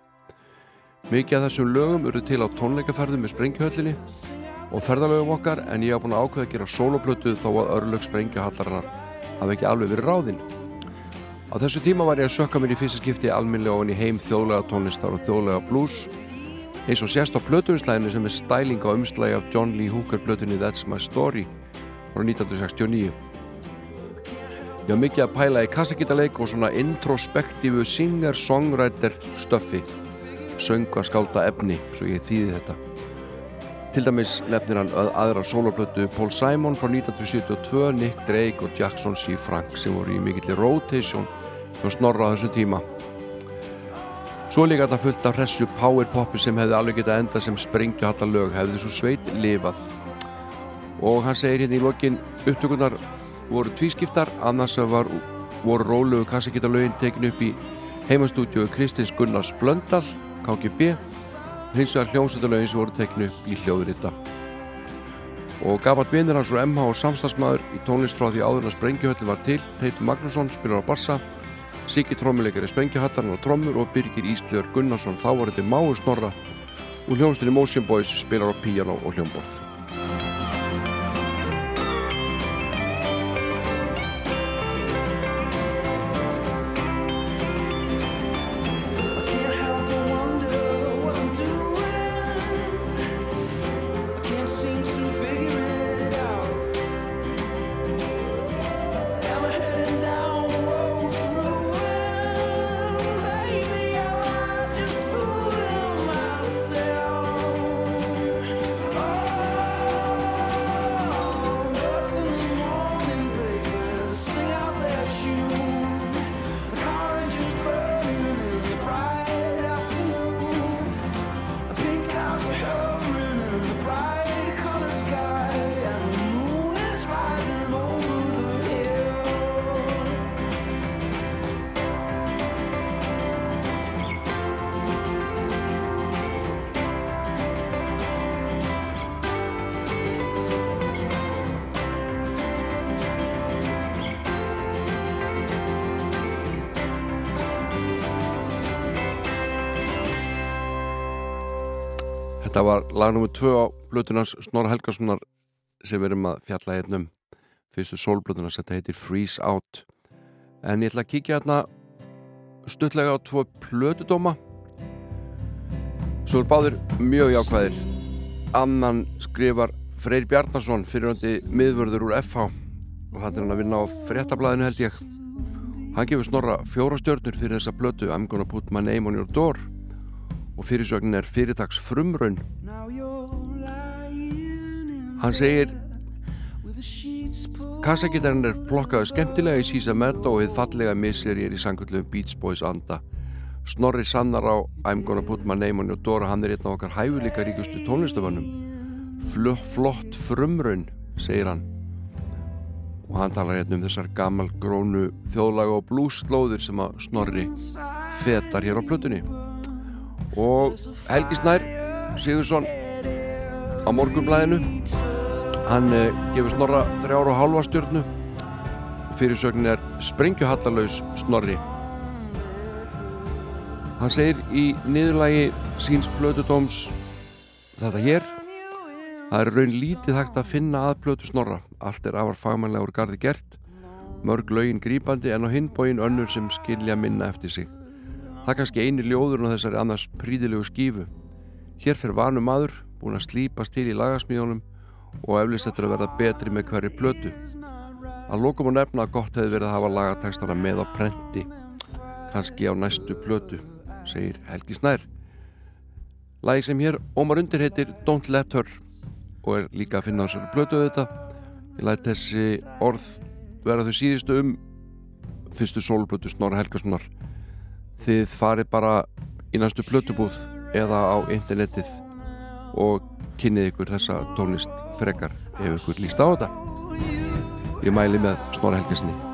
mikið af þessum lögum eru til á tónleikaferðum með sprengjuhöllinni og ferðalögum okkar en ég hafa búin að ákveða að gera soloplötu þó að örlög sprengjuhallarinnar hafi ekki alveg verið ráðinn. Á þessu tíma var ég að sökka mér í fyrsta skipti alminlega ofan í heim þjóðlega tónlistar og þjóðlega blues eins og sérst á plötuumslæðinu sem er stæling á umslægi af John Lee Hooker plötunni That's My Story frá 1969. Ég var mikið að pæla í kassakítaleik og svona introspektífu singer-songwriter stöffi sönga skálda efni, svo ég þýði þetta. Til dæmis nefnir hann að aðra soloplötu Paul Simon frá 1972, Nick Drake og Jackson C. Frank sem voru í mikillir rotation og snorra á þessu tíma. Svo líka þetta fullt af hressu powerpopi sem hefði alveg getað enda sem sprengjuhalla lög hefði svo sveit lifað. Og hann segir hérna í lokin upptökunar voru tvískiptar, annars var voru rólegu kassakitalögin tekin upp í heimastúdíu Kristins Gunnars Blöndal, KGB hins vegar hljómsveitalögin sem voru tekin upp í hljóðurita og gafat vinnir hans úr MH og samstagsmaður í tónlist frá því áður en að Sprengjuhöllin var til Teitur Magnússon spilar á bassa Siggi trommuleikari Sprengjuhallarinn á trommur og Birgir Ísleður Gunnarsson þá var þetta Máu Snorra og hljómsveitinni Motion Boys spilar á píjano og hljómborð lag nr. 2 á blötunars Snorra Helgasonar sem við erum að fjalla hérna um. Fyrstu sólblötunars, þetta heitir Freeze Out. En ég ætla að kíkja hérna stuttlega á tvo plötudóma. Svo er báðir mjög jákvæðir. Annan skrifar Freyr Bjarnason fyriröndi miðvörður úr FH og hann er hann að vinna á fréttablaðinu held ég. Hann gefur Snorra fjóra stjörnur fyrir þessa blötu I'm gonna put my name on your door. Og fyrirsögnin er fyrirtags frumraun hann segir kassagitarinn er plokkaðu skemmtilega í sísa metta og þið fallega missir ég í sangullu Beach Boys anda. Snorri sannar á I'm gonna put my name on your door hann er einn af okkar hæfuleika ríkustu tónlistamönnum Fl flott frumraun segir hann. Og hann talar hérna um þessar gammal grónu þjóðlaga og blúslóðir sem að Snorri fetar hér á plötunni. Og Helgi Snær Sigursson á morgunblæðinu hann uh, gefur Snorra þrjára og hálfa stjörnu. Og fyrirsögnin er sprengjuhallarlaus Snorri. Hann segir í niðurlægi síns plötudóms þetta hér. Það er raun lítið hægt að finna að plötu Snorra. Allt er afar fagmannlega úr gardi gert. Mörg lögin grípandi en á hinbóin önnur sem skilja minna eftir sig. Það er kannski eini ljóður á þessari annars príðilegu skífu. Hér fyrir vanu maður, búin að slípast til í lagasmíðunum og eflist þetta að verða betri með hverju blötu. Að lókum og nefna að gott hefði verið að hafa lagatekstana með á prenti, kannski á næstu blötu, segir Helgi Snær. Lagi sem hér ómar undir heitir Don't Let Her og er líka að finna á þessari blötu auðvitað. Ég læt þessi orð vera þau síðustu um fyrstu sólblötu Snorra Helgasonar þið farið bara í næstu plötubúð eða á internetið og kynnið ykkur þessa tónlist frekar ef ykkur líst á þetta. Ég mæli með Snorra Helgasinni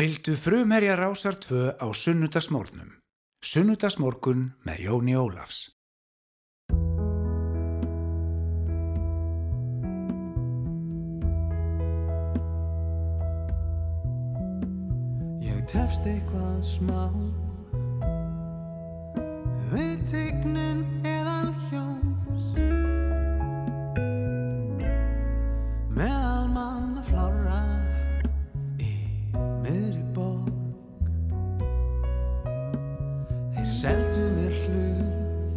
Fylgdu frumherja rásar tvö á sunnudagsmórnum. Sunnudagsmórkun með Jóni Ólafs. Ég tefst eitthvað smá Við tegnum er seldu þér hlut.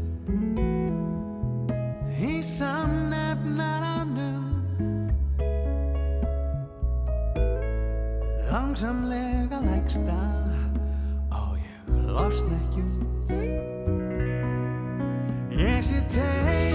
Í samnefnaranum. Langsamlega leggsta og ég losna ekki út. Ég sé teg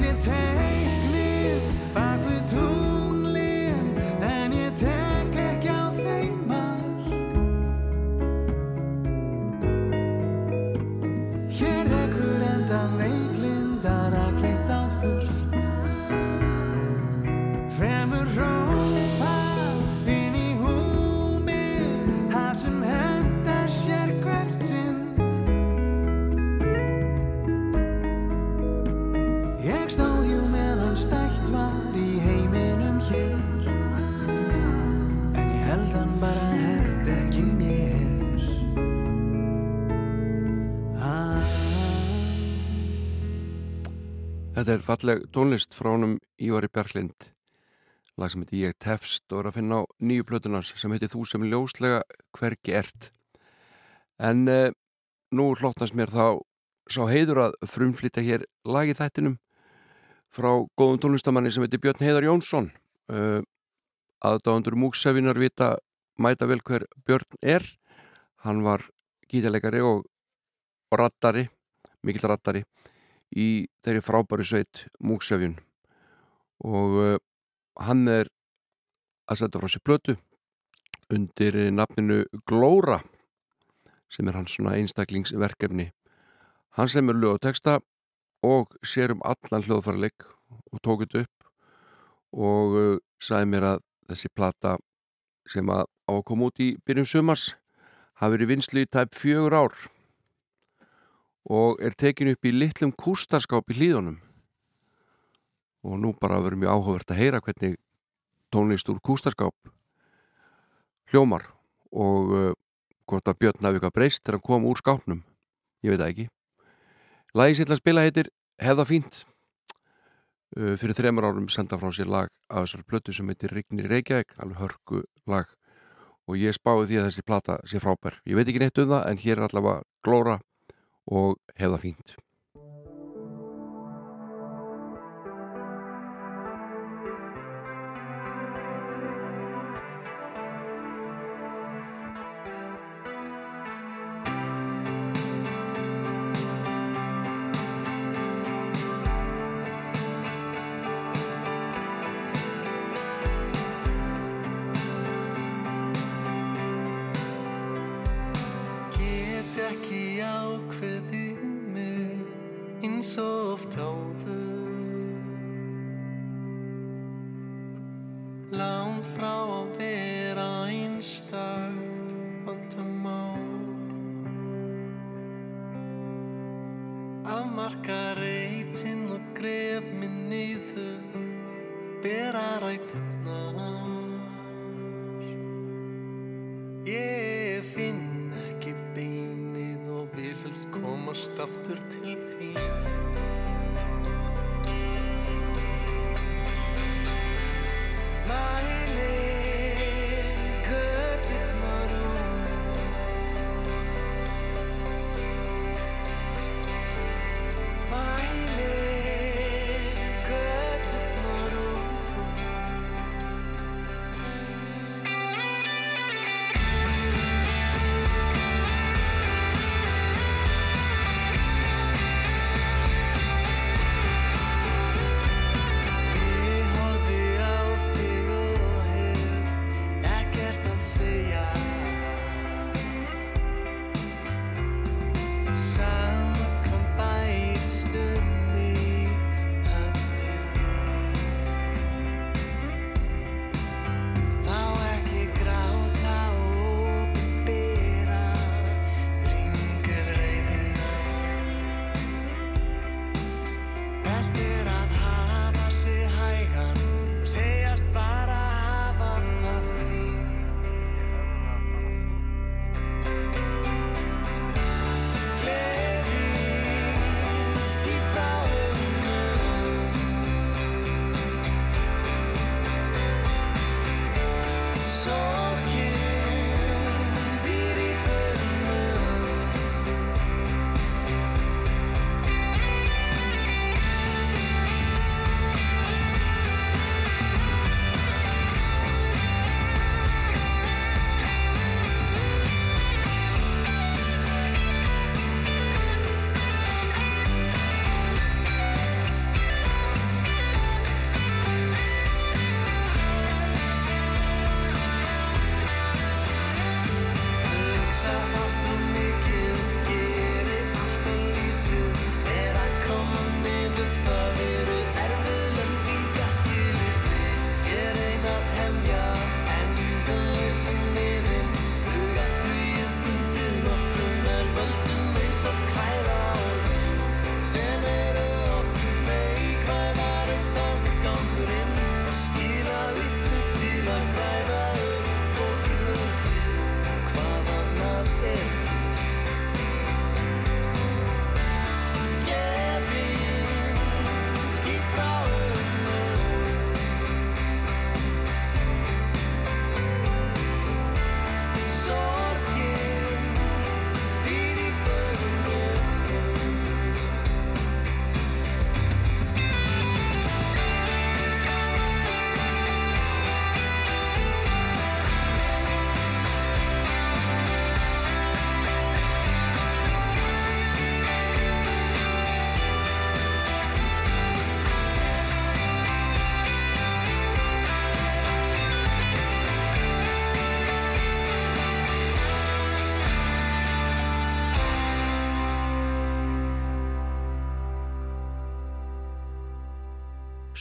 you take me? Þetta er falleg tónlist frá honum Ívari Bjarklind lag sem heitir Ég tefst og er að finna á nýju plötunars sem heitir Þú sem ljóslega hvergi ert. En eh, nú hlóttast mér þá sá heiður að frumflýta hér lagi þættinum frá góðum tónlistamanni sem heitir Björn Heiðar Jónsson. Uh, aðdáðandur múksefinar vita mæta vel hver Björn er. Hann var gítalegari og, og rattari mikill rattari í þeirri frábæri sveit múksefjun og uh, hann er að setja frá sér plötu undir nafninu Glóra sem er hans svona einstaklingsverkefni. Hann sem er lög og texta og sér um allan hljóðfærleik og tók þetta upp og uh, sagði mér að þessi plata sem að á að koma út í byrjun sumars hafi verið vinslu í tæp fjögur ár og er tekin upp í litlum kústaskáp í hlýðunum og nú bara verður mjög áhugavert að heyra hvernig tónlist úr kústaskáp hljómar og uh, hvort að Björn hafi eitthvað breyst þegar hann kom úr skápnum. Ég veit það ekki. Lagi sér til að spila heitir Hefða fínt. Uh, fyrir þremur árum senda frá sér lag af þessar plötu sem heitir Rignir Reykjavík alveg hörku lag. Og ég spáði því að þessi plata sé frábær. Ég veit ekki neitt um það en hér er allavega glóra og hefða fínt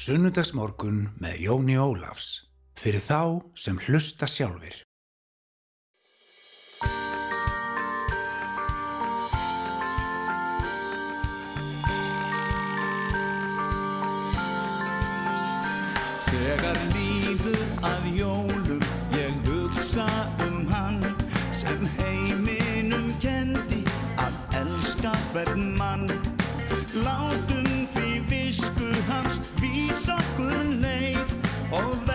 Sunnudagsmorgun með Jóni Ólafs fyrir þá sem hlusta sjálfir. Þegar líður að jólum Oh,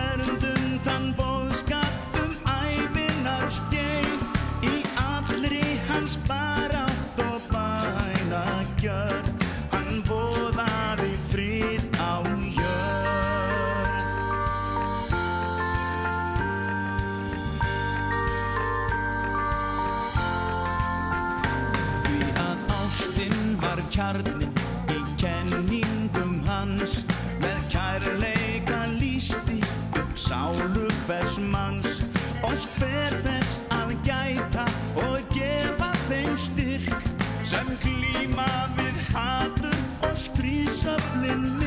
Chaplin.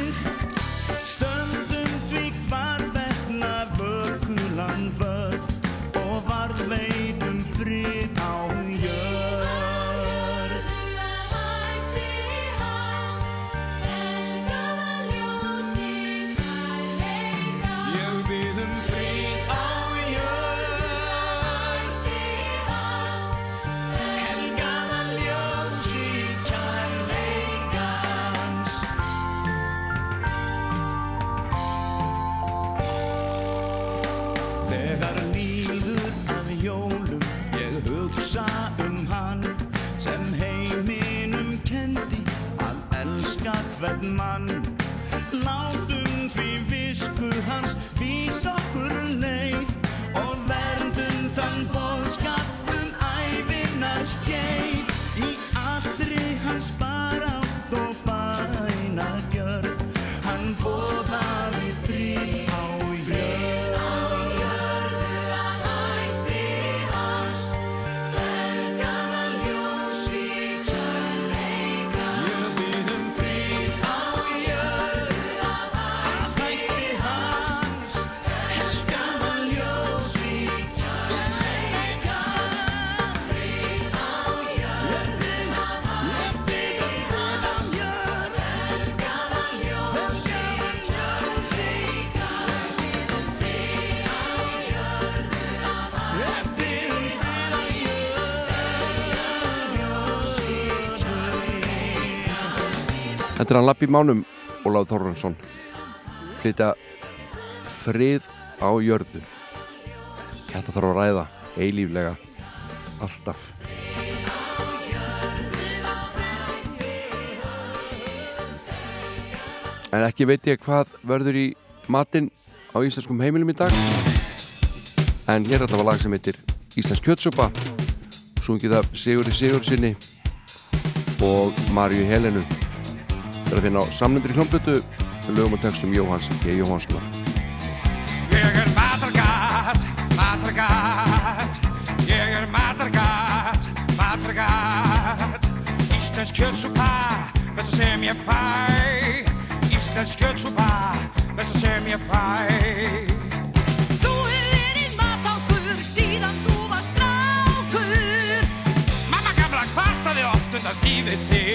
Hvern mann Látum því visku hans Þetta er hann Lappi Mánum, Ólaf Þorransson flytja frið á jörðu. Þetta þarf að ræða eilíflega. Alltaf. En ekki veit ég hvað verður í matinn á íslenskum heimilum í dag. En hér er alltaf að lag sem heitir Íslensk kjötsupa Sungið af Sigurði Sigurðsynni og Marju Helenu Það er að finna á samlendur í hljómblötu lögum og textum Jóhanns G. Jóhannssonar. Ég er matargat, matargat Ég er matargat, matargat. Íslensk kjötsúpa, besta sem ég fæ. Íslensk kjötsúpa, besta sem ég fæ. Síðan þú var strákur. Mamma gamla kvartaði oft undan tíðið þig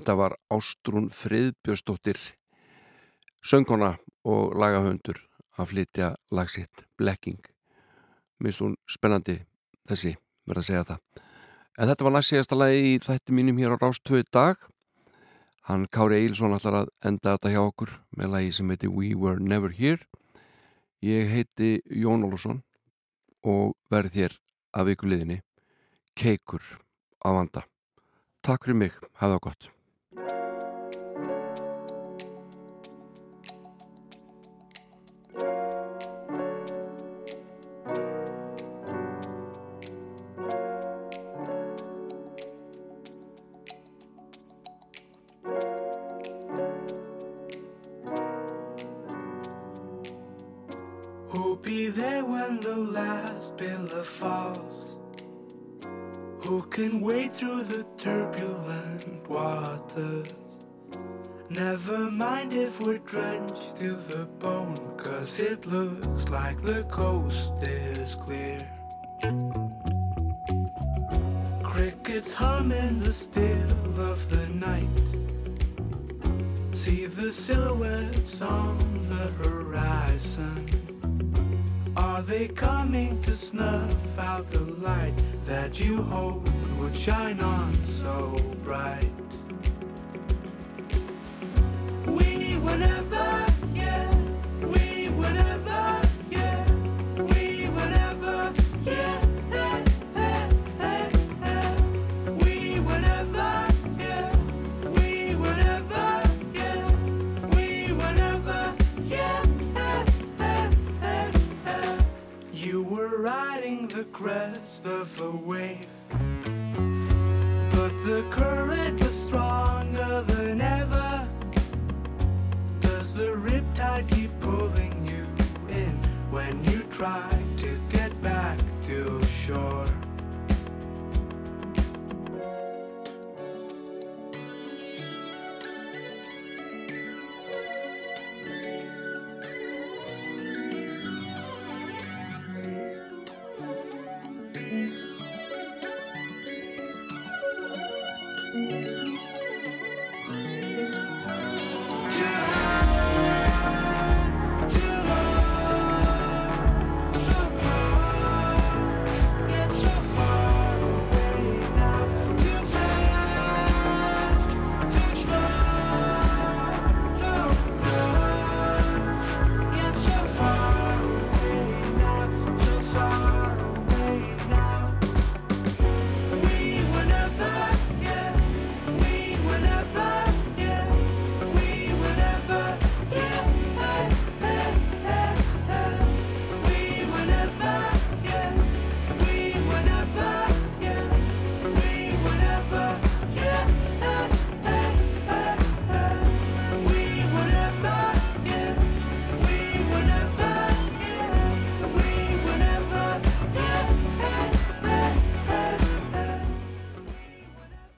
Þetta var Ástrún Friðbjörnsdóttir söngkona og lagahöndur að flytja lagsitt Blekking. Minnst hún spennandi þessi, verð að segja það. En þetta var næst síðasta lagi í þætti mínum hér á Rástvöðu dag. Hann Kári Eilsson ætlar að enda þetta hjá okkur með lagi sem heiti We Were Never Here. Ég heiti Jón Olsson og verð þér af vikuliðinni Keikur að vanda. Takk fyrir mig, hafa það gott through the turbulent waters? Never mind if we're drenched to the bone, cause it looks like the coast is clear. Crickets hum in the still of the night. See the silhouettes on the horizon. Are they coming to snuff out the light that you hope would shine on so bright? We were never, yeah, we never, we never, we never, we never, we never. You were riding the crest of a wave, the current was stronger than ever. Does the riptide keep pulling you in when you try